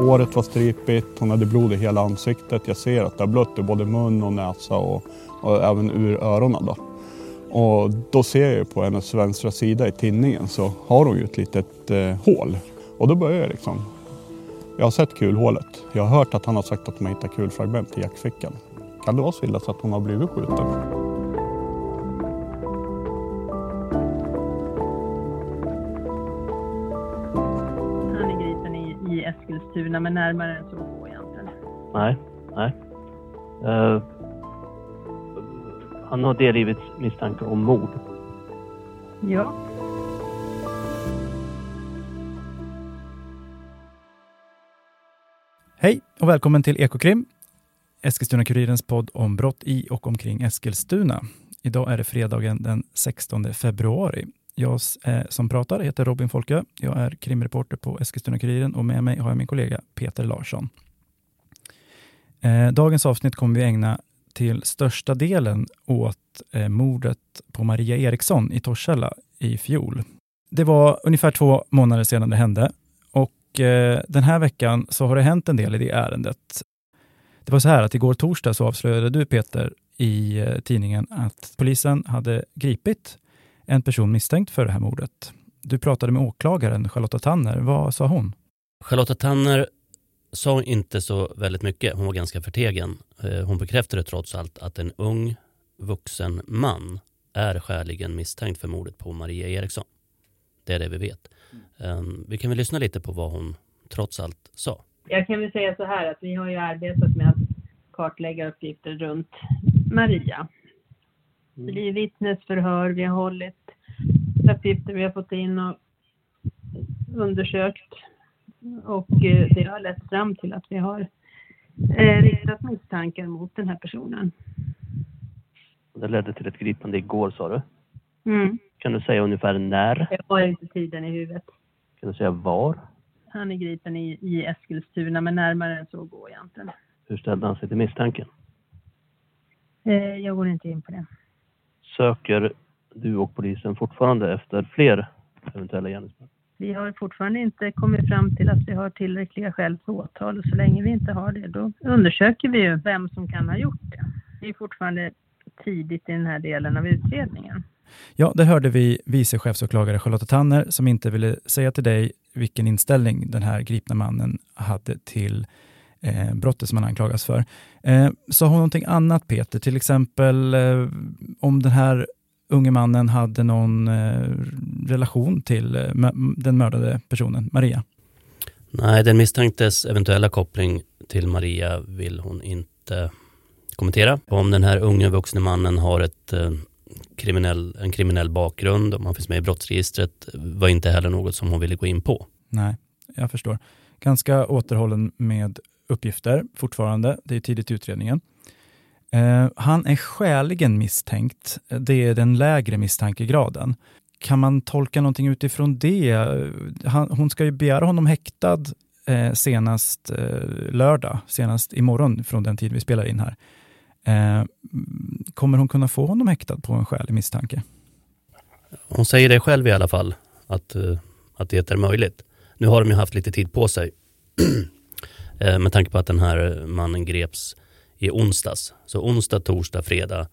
Håret var stripigt, hon hade blod i hela ansiktet. Jag ser att det har blött i både mun och näsa och, och även ur öronen. Då. Och då ser jag på hennes vänstra sida i tinningen så har hon ju ett litet eh, hål. Och då börjar jag liksom. Jag har sett kulhålet. Jag har hört att han har sagt att man hittar kulfragment i jackfickan. Kan det vara så illa så att hon har blivit skjuten? Eskilstuna, men närmare än så jag inte. Nej, nej. Eh, han har delgivits misstanke om mord. Ja. Hej och välkommen till Ekokrim, Eskilstuna-Kurirens podd om brott i och omkring Eskilstuna. Idag är det fredagen den 16 februari. Jag eh, som pratar heter Robin Folke. Jag är krimreporter på Eskilstuna-Kuriren och med mig har jag min kollega Peter Larsson. Eh, dagens avsnitt kommer vi ägna till största delen åt eh, mordet på Maria Eriksson i Torshälla i fjol. Det var ungefär två månader sedan det hände och den här veckan så har det hänt en del i det ärendet. Det var så här att igår torsdag så avslöjade du Peter i tidningen att polisen hade gripit en person misstänkt för det här mordet. Du pratade med åklagaren Charlotta Tanner. Vad sa hon? Charlotta Tanner sa inte så väldigt mycket. Hon var ganska förtegen. Eh, hon bekräftade trots allt att en ung vuxen man är skäligen misstänkt för mordet på Maria Eriksson. Det är det vi vet. Um, vi kan väl lyssna lite på vad hon trots allt sa. Jag kan väl säga så här att vi har ju arbetat med att kartlägga uppgifter runt Maria. Det är vittnesförhör, vi har hållit uppgifter vi har fått in och undersökt och eh, det har lett fram till att vi har eh, riktat misstankar mot den här personen. Det ledde till ett gripande igår sa du. Mm. Kan du säga ungefär när? Jag har inte tiden i huvudet. Kan du säga var? Han är gripen i, i Eskilstuna, men närmare än så går jag inte. Hur ställde han sig till misstanken? Eh, jag går inte in på det. Söker du och polisen fortfarande efter fler eventuella gärningsmän? Vi har fortfarande inte kommit fram till att vi har tillräckliga skäl för åtal och så länge vi inte har det då undersöker vi ju vem som kan ha gjort det. Det är fortfarande tidigt i den här delen av utredningen. Ja, där hörde vi vice chefsåklagare Charlotta Tanner som inte ville säga till dig vilken inställning den här gripna mannen hade till eh, brottet som han anklagas för. Eh, sa hon någonting annat Peter, till exempel eh, om den här unge mannen hade någon eh, relation till eh, den mördade personen, Maria? Nej, den misstänktes eventuella koppling till Maria vill hon inte kommentera. Om den här unge vuxne mannen har ett eh, kriminell, en kriminell bakgrund, om han finns med i brottsregistret, var inte heller något som hon ville gå in på. Nej, jag förstår. Ganska återhållen med uppgifter fortfarande. Det är tidigt i utredningen. Eh, han är skäligen misstänkt. Det är den lägre misstankegraden. Kan man tolka någonting utifrån det? Han, hon ska ju begära honom häktad eh, senast eh, lördag, senast imorgon från den tid vi spelar in här. Eh, kommer hon kunna få honom häktad på en skälig misstanke? Hon säger det själv i alla fall, att, eh, att det är möjligt. Nu har de ju haft lite tid på sig eh, med tanke på att den här mannen greps i onsdags. Så onsdag, torsdag, fredag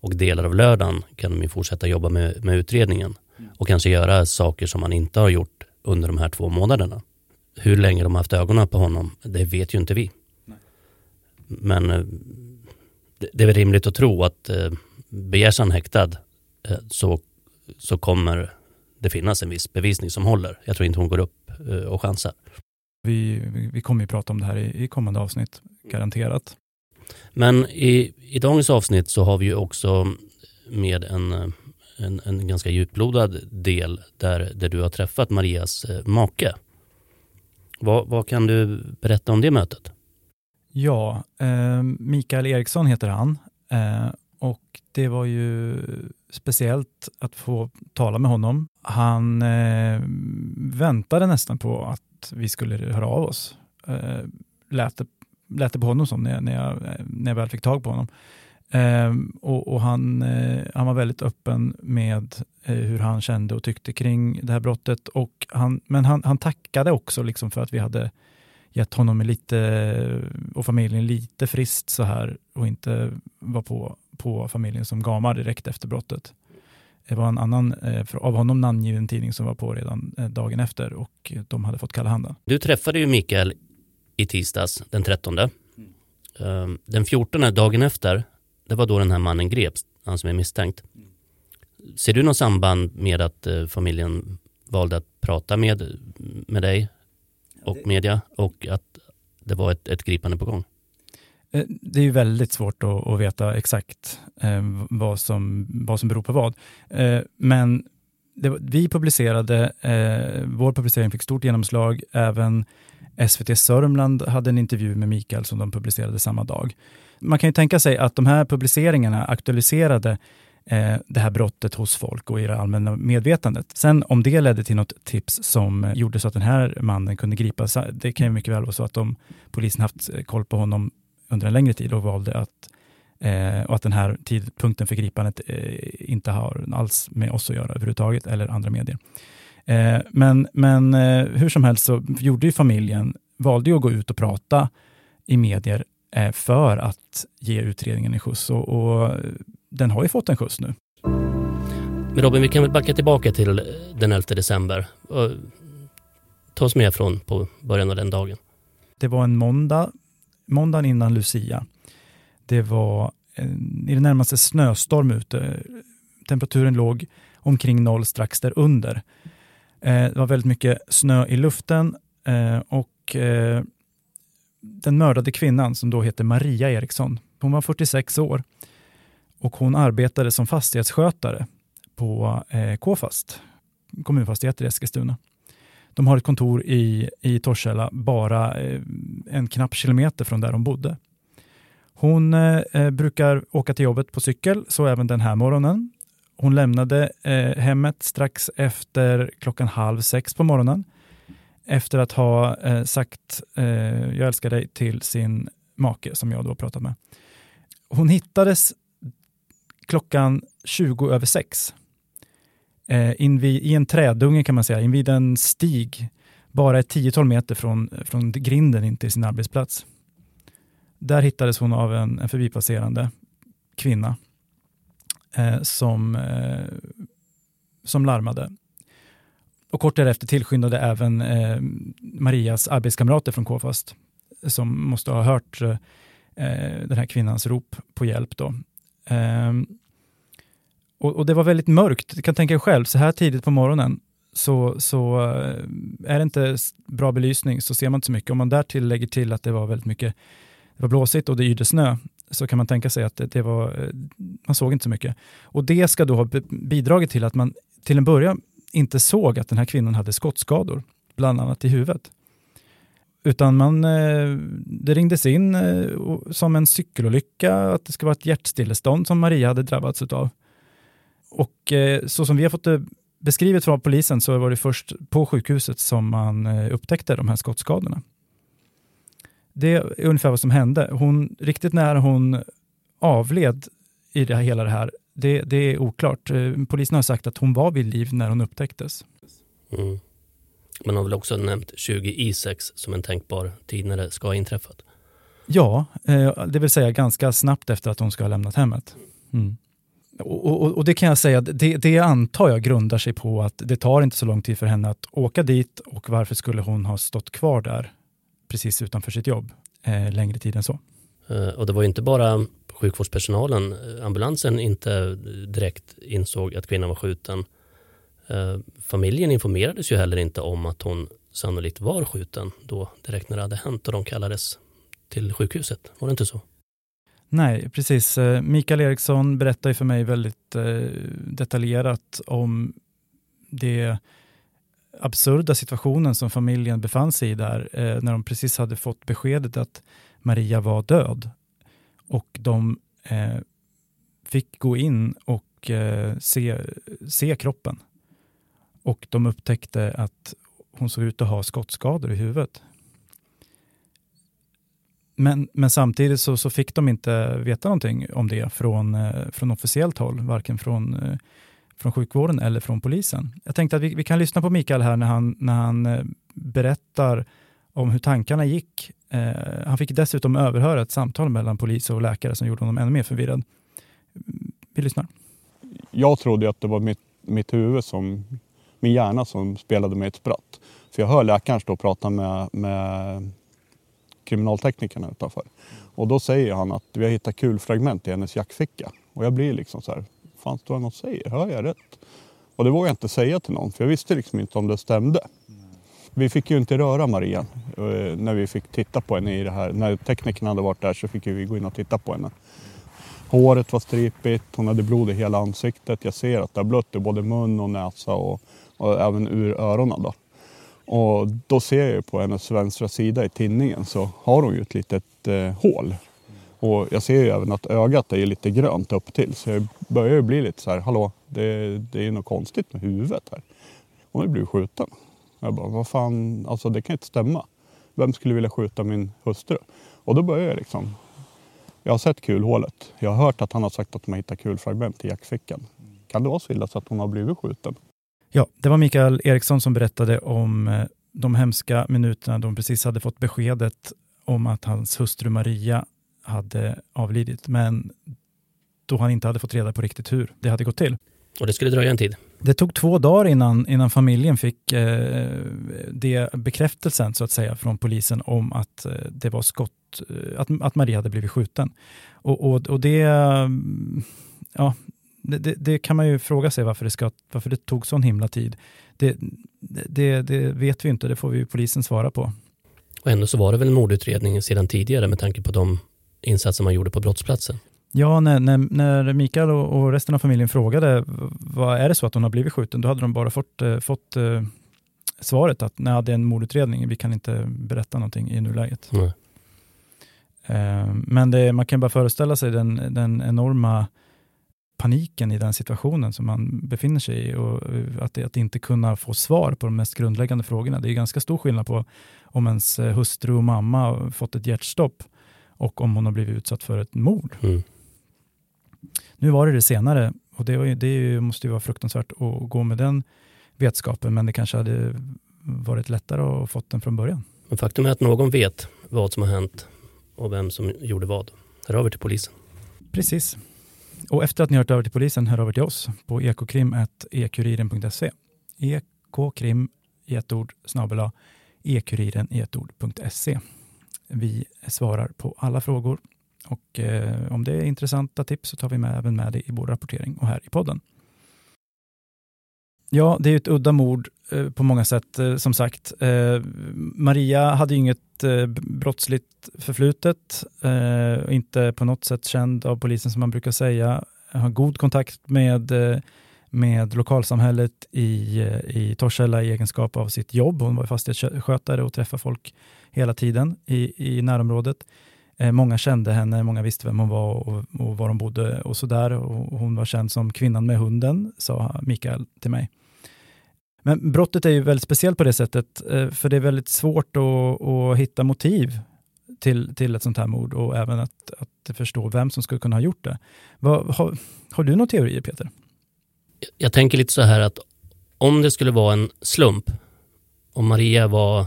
och delar av lördagen kan de ju fortsätta jobba med, med utredningen och kanske göra saker som man inte har gjort under de här två månaderna. Hur länge de har haft ögonen på honom, det vet ju inte vi. Men eh, det är väl rimligt att tro att eh, begärs han häktad eh, så, så kommer det finnas en viss bevisning som håller. Jag tror inte hon går upp och chansar. Vi, vi kommer ju prata om det här i, i kommande avsnitt, garanterat. Men i, i dagens avsnitt så har vi ju också med en, en, en ganska djuplodad del där, där du har träffat Marias eh, make. Vad, vad kan du berätta om det mötet? Ja, eh, Mikael Eriksson heter han eh, och det var ju speciellt att få tala med honom. Han eh, väntade nästan på att vi skulle höra av oss. Eh, lät det lät det på honom som när jag, när jag, när jag väl fick tag på honom. Eh, och, och han, eh, han var väldigt öppen med eh, hur han kände och tyckte kring det här brottet. Och han, men han, han tackade också liksom för att vi hade gett honom lite, och familjen lite frist så här och inte var på, på familjen som gamar direkt efter brottet. Det var en annan eh, av honom namngiven tidning som var på redan eh, dagen efter och de hade fått kalla handen. Du träffade ju Mikael i tisdags den 13. Mm. Den 14 dagen efter, det var då den här mannen greps, han som är misstänkt. Ser du något samband med att eh, familjen valde att prata med, med dig och media och att det var ett, ett gripande på gång? Eh, det är ju väldigt svårt att, att veta exakt eh, vad, som, vad som beror på vad. Eh, men det, vi publicerade, eh, vår publicering fick stort genomslag. Även SVT Sörmland hade en intervju med Mikael som de publicerade samma dag. Man kan ju tänka sig att de här publiceringarna aktualiserade eh, det här brottet hos folk och i det allmänna medvetandet. Sen om det ledde till något tips som gjorde så att den här mannen kunde gripas, det kan ju mycket väl vara så att de, polisen haft eh, koll på honom under en längre tid och valde att eh, och att den här tidpunkten för gripandet eh, inte har alls med oss att göra överhuvudtaget eller andra medier. Eh, men men eh, hur som helst så gjorde ju familjen, valde ju att gå ut och prata i medier eh, för att ge utredningen en skjuts och, och den har ju fått en skjuts nu. Men Robin, vi kan väl backa tillbaka till den 11 december. Ta oss med från på början av den dagen. Det var en måndag måndagen innan Lucia. Det var i det närmaste snöstorm ute. Temperaturen låg omkring noll, strax därunder. Eh, det var väldigt mycket snö i luften eh, och eh, den mördade kvinnan som då heter Maria Eriksson, hon var 46 år och hon arbetade som fastighetsskötare på KFAST, kommunfastigheter i Eskilstuna. De har ett kontor i, i Torshälla, bara eh, en knapp kilometer från där de bodde. Hon eh, eh, brukar åka till jobbet på cykel, så även den här morgonen. Hon lämnade eh, hemmet strax efter klockan halv sex på morgonen efter att ha eh, sagt eh, jag älskar dig till sin make som jag då pratat med. Hon hittades klockan 20 över sex eh, invid, i en trädunge kan man säga, invid en stig, bara ett tiotal meter från, från grinden in till sin arbetsplats. Där hittades hon av en, en förbipasserande kvinna eh, som, eh, som larmade. Och kort därefter tillskyndade även eh, Marias arbetskamrater från KFAST som måste ha hört eh, den här kvinnans rop på hjälp. Då. Eh, och, och, det var väldigt mörkt, du kan tänka dig själv, så här tidigt på morgonen så, så eh, är det inte bra belysning så ser man inte så mycket. Om man därtill lägger till att det var väldigt mycket det var blåsigt och det yrde snö så kan man tänka sig att det, det, var, eh, man såg inte så mycket. Och det ska då ha bidragit till att man till en början inte såg att den här kvinnan hade skottskador, bland annat i huvudet. Utan man, eh, det ringdes in som en cykelolycka, att det ska vara ett hjärtstillestånd som Maria hade drabbats av. Och eh, så som vi har fått det beskrivet från polisen så var det först på sjukhuset som man eh, upptäckte de här skottskadorna. Det är ungefär vad som hände. Hon, riktigt när hon avled i det, hela det här, det, det är oklart. Eh, polisen har sagt att hon var vid liv när hon upptäcktes. Mm. Man har väl också nämnt 20 I6 som en tänkbar tid när det ska ha inträffat? Ja, det vill säga ganska snabbt efter att hon ska ha lämnat hemmet. Mm. Och, och, och, det kan jag säga, det, det antar jag grundar sig på att det tar inte så lång tid för henne att åka dit och varför skulle hon ha stått kvar där precis utanför sitt jobb eh, längre tid än så. Eh, och det var ju inte bara sjukvårdspersonalen, eh, ambulansen inte direkt insåg att kvinnan var skjuten. Eh, familjen informerades ju heller inte om att hon sannolikt var skjuten då direkt när det hade hänt och de kallades till sjukhuset. Var det inte så? Nej, precis. Eh, Mikael Eriksson berättar för mig väldigt eh, detaljerat om det absurda situationen som familjen befann sig i där eh, när de precis hade fått beskedet att Maria var död. Och de fick gå in och se, se kroppen. Och de upptäckte att hon såg ut att ha skottskador i huvudet. Men, men samtidigt så, så, fick de inte veta någonting om det från, eh, från officiellt håll, varken från, eh, från sjukvården eller från polisen. Jag tänkte att vi, vi kan lyssna på Mikael här när han, när han eh, berättar om hur tankarna gick. Eh, han fick dessutom överhöra ett samtal mellan polis och läkare som gjorde honom ännu mer förvirrad. Vi lyssnar. Jag trodde att det var mitt, mitt huvud, som, min hjärna som spelade mig ett spratt. För jag hör läkaren stå och prata med, med kriminalteknikerna utanför. Och då säger han att vi har hittat kulfragment i hennes jackficka. Och jag blir liksom så här, fan står han och säger? Hör jag rätt? Och det vågade jag inte säga till någon för jag visste liksom inte om det stämde. Vi fick ju inte röra Maria eh, när vi fick titta på henne i det här. När teknikerna hade varit där så fick vi gå in och titta på henne. Håret var stripigt, hon hade blod i hela ansiktet. Jag ser att det har blött i både mun och näsa och, och även ur öronen. Då. Och då ser jag på hennes vänstra sida i tinningen så har hon ju ett litet eh, hål. Och jag ser ju även att ögat är lite grönt upp till så jag börjar ju bli lite så här, hallå, det, det är något konstigt med huvudet här. Hon har blivit skjuten. Jag bara, vad fan, alltså det kan inte stämma. Vem skulle vilja skjuta min hustru? Och då börjar jag liksom, jag har sett kulhålet. Jag har hört att han har sagt att de har hittat kulfragment i jackfickan. Kan det vara så illa så att hon har blivit skjuten? Ja, det var Mikael Eriksson som berättade om eh, de hemska minuterna de precis hade fått beskedet om att hans hustru Maria hade avlidit, men då han inte hade fått reda på riktigt hur det hade gått till. Och det skulle dröja en tid? Det tog två dagar innan, innan familjen fick eh, det bekräftelsen så att säga från polisen om att eh, det var skott, eh, att, att Maria hade blivit skjuten. Och, och, och det, ja, det, det, det, kan man ju fråga sig varför det, ska, varför det tog sån himla tid. Det, det, det vet vi inte, det får vi polisen svara på. Och ändå så var det väl en mordutredning sedan tidigare med tanke på de insatser man gjorde på brottsplatsen? Ja, när, när, när Mikael och, och, resten av familjen frågade vad är det så att hon har blivit skjuten, då hade de bara fått, eh, fått eh, svaret att nej, det är en mordutredning, vi kan inte berätta någonting i nuläget. Mm. Eh, men det, man kan bara föreställa sig den, den enorma paniken i den situationen som man befinner sig i och att, att inte kunna få svar på de mest grundläggande frågorna. Det är ganska stor skillnad på om ens eh, hustru och mamma har fått ett hjärtstopp och om hon har blivit utsatt för ett mord. Mm. Nu var det det senare och det, var, det måste ju vara fruktansvärt att gå med den vetskapen, men det kanske hade varit lättare att få den från början. Men faktum är att någon vet vad som har hänt och vem som gjorde vad. Hör över till polisen. Precis. Och efter att ni hört över till polisen, hör över till oss på ekokrim.ekuriren.se. Ekokrim i ett ord snabel ekuriren i ett ord.se. Vi svarar på alla frågor och eh, om det är intressanta tips så tar vi med, även med det i vår rapportering och här i podden. Ja, det är ett udda mord eh, på många sätt, eh, som sagt. Eh, Maria hade inget brottsligt förflutet, inte på något sätt känd av polisen som man brukar säga. Har god kontakt med, med lokalsamhället i, i Torshälla i egenskap av sitt jobb. Hon var fastighetsskötare och träffade folk hela tiden i, i närområdet. Eh, många kände henne, många visste vem hon var och, och var hon bodde och sådär. hon var känd som kvinnan med hunden, sa Mikael till mig. Men brottet är ju väldigt speciellt på det sättet, eh, för det är väldigt svårt att, att hitta motiv till, till ett sånt här mord och även att, att förstå vem som skulle kunna ha gjort det. Vad, har, har du några teorier, Peter? Jag tänker lite så här att om det skulle vara en slump, om Maria var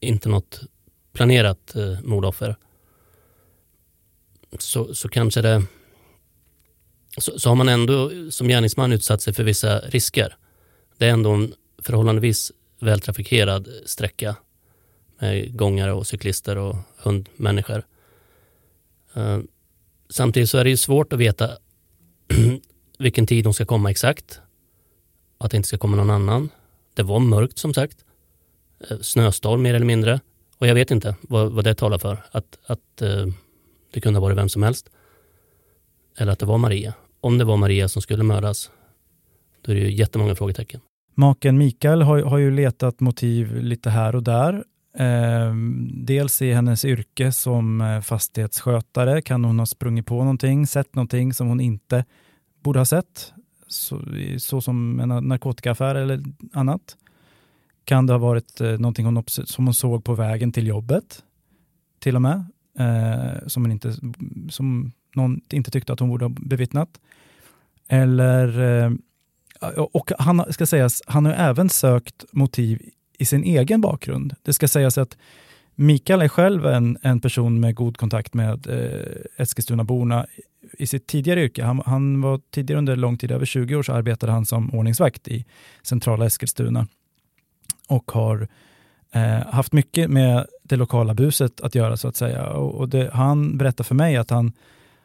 inte något planerat eh, mordoffer så, så kanske det så, så har man ändå som gärningsman utsatt sig för vissa risker. Det är ändå en förhållandevis vältrafikerad sträcka med gångare och cyklister och hundmänniskor. Eh, samtidigt så är det ju svårt att veta vilken tid de ska komma exakt. Att det inte ska komma någon annan. Det var mörkt som sagt. Eh, snöstorm mer eller mindre. Och jag vet inte vad, vad det talar för. Att, att eh, det kunde ha varit vem som helst. Eller att det var Maria. Om det var Maria som skulle mördas, då är det ju jättemånga frågetecken. Maken Mikael har, har ju letat motiv lite här och där. Eh, dels i hennes yrke som eh, fastighetsskötare kan hon ha sprungit på någonting, sett någonting som hon inte borde ha sett, så, så som en narkotikaaffär eller annat. Kan det ha varit eh, någonting hon, som hon såg på vägen till jobbet, till och med, eh, som, hon inte, som någon inte tyckte att hon borde ha bevittnat. Eller, eh, och han ska sägas, han har även sökt motiv i sin egen bakgrund. Det ska sägas att Mikael är själv en, en person med god kontakt med eh, Eskilstunaborna i sitt tidigare yrke. Han, han, var tidigare under lång tid, över 20 år, så arbetade han som ordningsvakt i centrala Eskilstuna och har eh, haft mycket med det lokala buset att göra så att säga. Och, och det, han berättar för mig att han,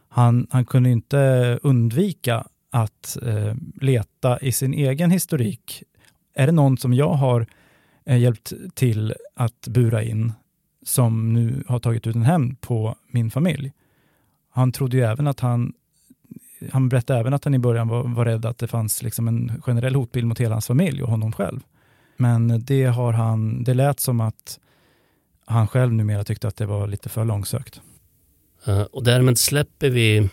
han, han kunde inte undvika att eh, leta i sin egen historik. Är det någon som jag har eh, hjälpt till att bura in som nu har tagit ut en hämnd på min familj? Han trodde ju även att han han berättade även att han i början var, var rädd att det fanns liksom en generell hotbild mot hela hans familj och honom själv. Men det, har han, det lät som att han själv numera tyckte att det var lite för långsökt. Uh, och därmed släpper vi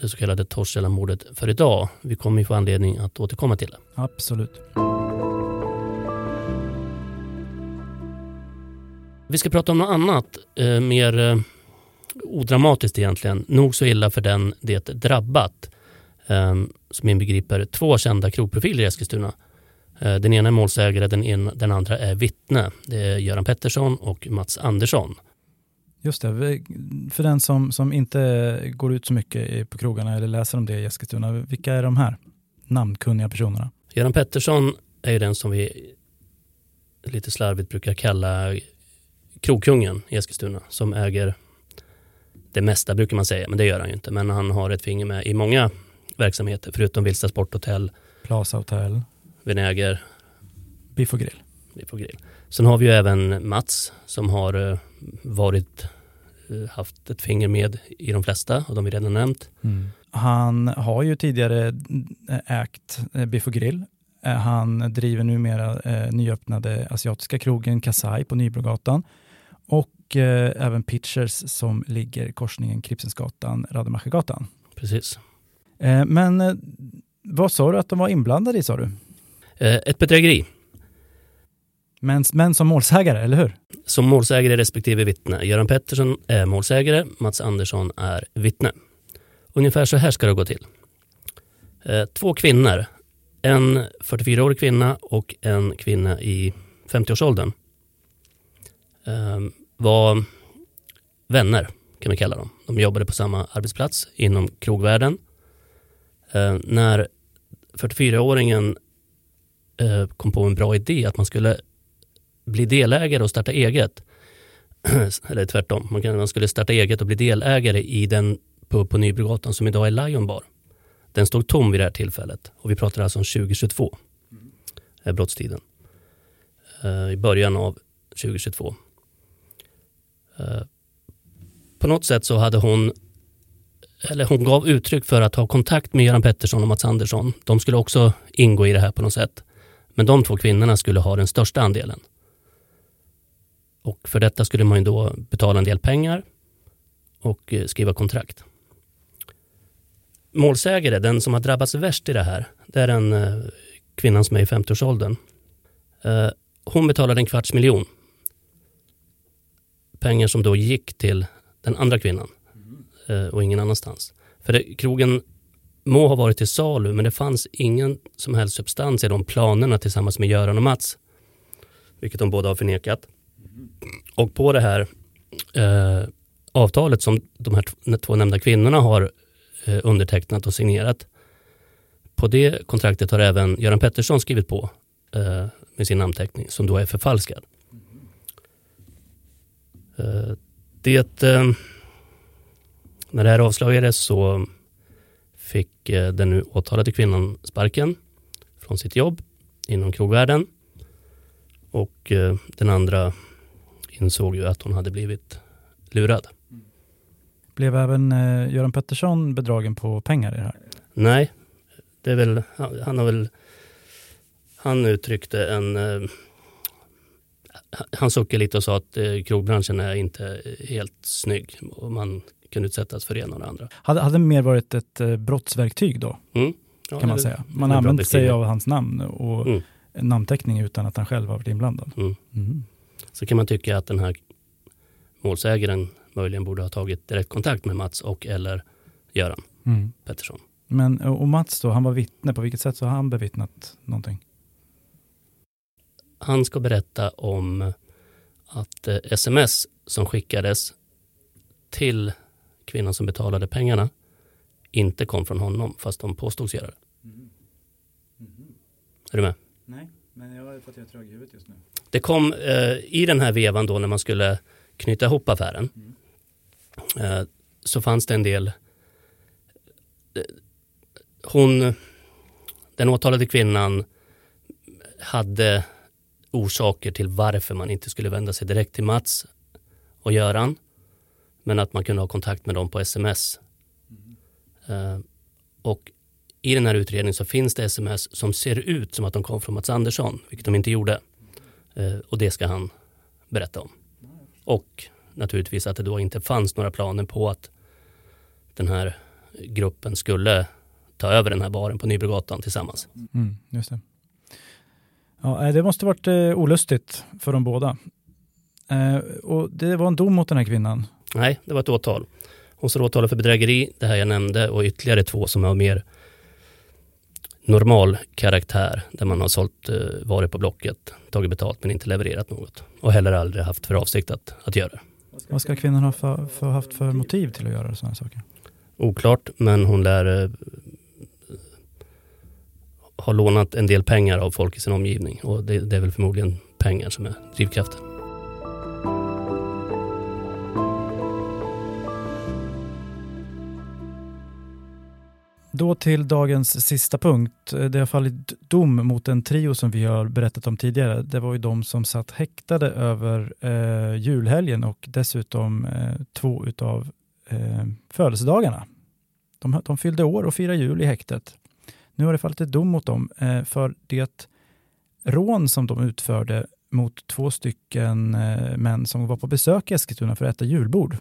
det så kallade Torshälla-mordet för idag. Vi kommer ju få anledning att återkomma till det. Absolut. Vi ska prata om något annat, eh, mer eh, odramatiskt egentligen. Nog så illa för den det drabbat. Eh, som inbegriper två kända krogprofiler i Eskilstuna. Eh, den ena är målsägare, den, ena, den andra är vittne. Det är Göran Pettersson och Mats Andersson. Just det, för den som, som inte går ut så mycket på krogarna eller läser om det i Eskilstuna, vilka är de här namnkunniga personerna? Göran Pettersson är ju den som vi lite slarvigt brukar kalla krogkungen i Eskilstuna som äger det mesta brukar man säga, men det gör han ju inte. Men han har ett finger med i många verksamheter förutom Vilsta Sporthotell, Plaza Hotel, Vinäger, Biff och grill. Biff och grill. Sen har vi ju även Mats som har eh, varit, eh, haft ett finger med i de flesta av de vi redan nämnt. Mm. Han har ju tidigare eh, ägt Biff och grill. Han driver numera eh, nyöppnade asiatiska krogen Kasai på Nybrogatan och eh, även Pitchers som ligger korsningen Kripsensgatan, Rademachergatan. Precis. Eh, men eh, vad sa du att de var inblandade i sa du? Ett bedrägeri men, men som målsägare, eller hur? Som målsägare respektive vittne. Göran Pettersson är målsägare, Mats Andersson är vittne. Ungefär så här ska det gå till. Eh, två kvinnor, en 44-årig kvinna och en kvinna i 50-årsåldern eh, var vänner, kan vi kalla dem. De jobbade på samma arbetsplats inom krogvärlden. Eh, när 44-åringen kom på en bra idé att man skulle bli delägare och starta eget. Eller tvärtom, man, kan, man skulle starta eget och bli delägare i den pub på Nybrogatan som idag är Lion Bar. Den stod tom vid det här tillfället och vi pratar alltså om 2022. Mm. brottstiden. Uh, I början av 2022. Uh, eh, på något sätt så hade hon eller hon gav uttryck för att ha kontakt med Göran Pettersson och Mats Andersson. De skulle också ingå i det här på något sätt. Men de två kvinnorna skulle ha den största andelen. Och för detta skulle man då betala en del pengar och eh, skriva kontrakt. Målsägare, den som har drabbats värst i det här, det är en eh, kvinna som är i 50-årsåldern. Eh, hon betalade en kvarts miljon. Pengar som då gick till den andra kvinnan och ingen annanstans. För det, krogen må ha varit till salu men det fanns ingen som helst substans i de planerna tillsammans med Göran och Mats. Vilket de båda har förnekat. Och på det här eh, avtalet som de här två nämnda kvinnorna har eh, undertecknat och signerat. På det kontraktet har även Göran Pettersson skrivit på eh, med sin namnteckning som då är förfalskad. Eh, det, eh, när det här avslöjades så fick eh, den nu åtalade kvinnan sparken från sitt jobb inom krogvärlden och den andra insåg ju att hon hade blivit lurad. Blev även eh, Göran Pettersson bedragen på pengar i det här? Nej, det är väl, han har väl, han uttryckte en, eh, han suckade lite och sa att eh, krogbranschen är inte helt snygg och man kan utsättas för det ena och det andra. Hade, hade det mer varit ett eh, brottsverktyg då? Mm. Ja, kan man säga. Man använde sig av hans namn och mm. namnteckning utan att han själv har varit inblandad. Mm. mm så kan man tycka att den här målsägaren möjligen borde ha tagit direktkontakt med Mats och eller Göran mm. Pettersson. Men och Mats då, han var vittne. På vilket sätt så har han bevittnat någonting? Han ska berätta om att eh, sms som skickades till kvinnan som betalade pengarna inte kom från honom fast de påstods göra det. Är du med? Nej, men jag har fått jag trög i huvudet just nu. Det kom eh, i den här vevan då när man skulle knyta ihop affären eh, så fanns det en del eh, hon, den åtalade kvinnan hade orsaker till varför man inte skulle vända sig direkt till Mats och Göran. Men att man kunde ha kontakt med dem på sms. Eh, och i den här utredningen så finns det sms som ser ut som att de kom från Mats Andersson, vilket de inte gjorde. Eh, och det ska han berätta om. Och naturligtvis att det då inte fanns några planer på att den här gruppen skulle ta över den här baren på Nybrogatan tillsammans. Mm, just det. Ja, nej, det måste varit eh, olustigt för dem båda. Eh, och det var en dom mot den här kvinnan. Nej, det var ett åtal. Hon står åtalad för bedrägeri, det här jag nämnde, och ytterligare två som har mer normal karaktär, där man har sålt eh, varor på Blocket, tagit betalt men inte levererat något. Och heller aldrig haft för avsikt att, att göra det. Vad ska kvinnan ha för, för, haft för motiv till att göra sådana saker? Oklart, men hon lär har lånat en del pengar av folk i sin omgivning och det, det är väl förmodligen pengar som är drivkraften. Då till dagens sista punkt. Det har fallit dom mot en trio som vi har berättat om tidigare. Det var ju de som satt häktade över eh, julhelgen och dessutom eh, två utav eh, födelsedagarna. De, de fyllde år och firade jul i häktet. Nu har det fallit ett dom mot dem eh, för det rån som de utförde mot två stycken eh, män som var på besök i Eskilstuna för att äta julbord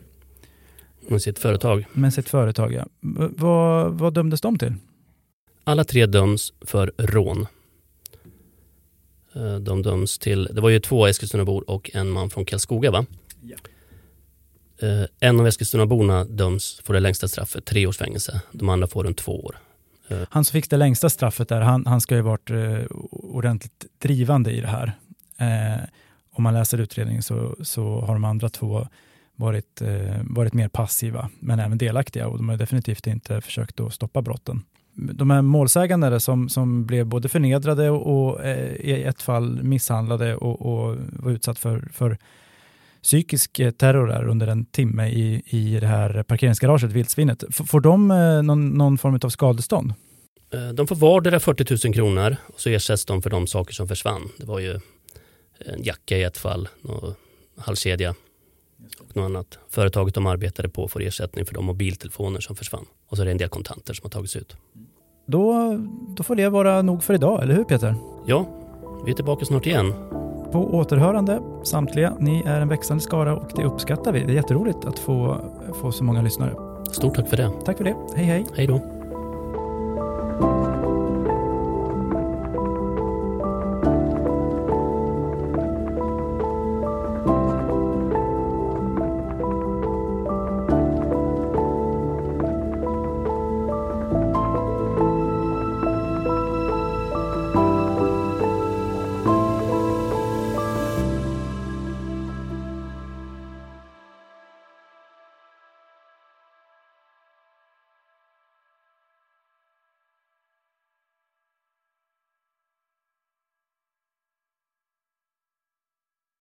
Med sitt företag. med sitt företag. Ja. V- Vad, vad dömdes de till? Alla tre döms för rån. Eh, De döms till, det var ju två Eskilstunabor och en man från Karlskoga va? Ja. En av Eskilstunaborna döms för det längsta straffet, tre års fängelse. De andra får runt två år. Han som fick det längsta straffet där, han, han ska ju varit eh, ordentligt drivande i det här. Eh, om man läser utredningen så, så har de andra två varit, eh, varit mer passiva, men även delaktiga och de har definitivt inte försökt att stoppa brotten. De här målsägande som, som blev både förnedrade och, och eh, i ett fall misshandlade och, och var utsatt för, för psykisk eh, terror där under en timme i, i det här parkeringsgaraget, Vildsvinet. F- Får de eh, någon, någon form av skadestånd? Eh, De får vardera 40 000 kronor och så ersätts de för de saker som försvann. Det var ju en jacka i ett fall, och halskedja och något annat. Företaget de arbetade på får ersättning för de mobiltelefoner som försvann. Och så är det en del kontanter som har tagits ut. Då, då får det vara nog för idag, eller hur Peter? Ja, vi är tillbaka snart igen. På återhörande samtliga. Ni är en växande skara och det uppskattar vi. Det är jätteroligt att få, få så många lyssnare. Stort tack för det. Tack för det. Hej hej! Hej då.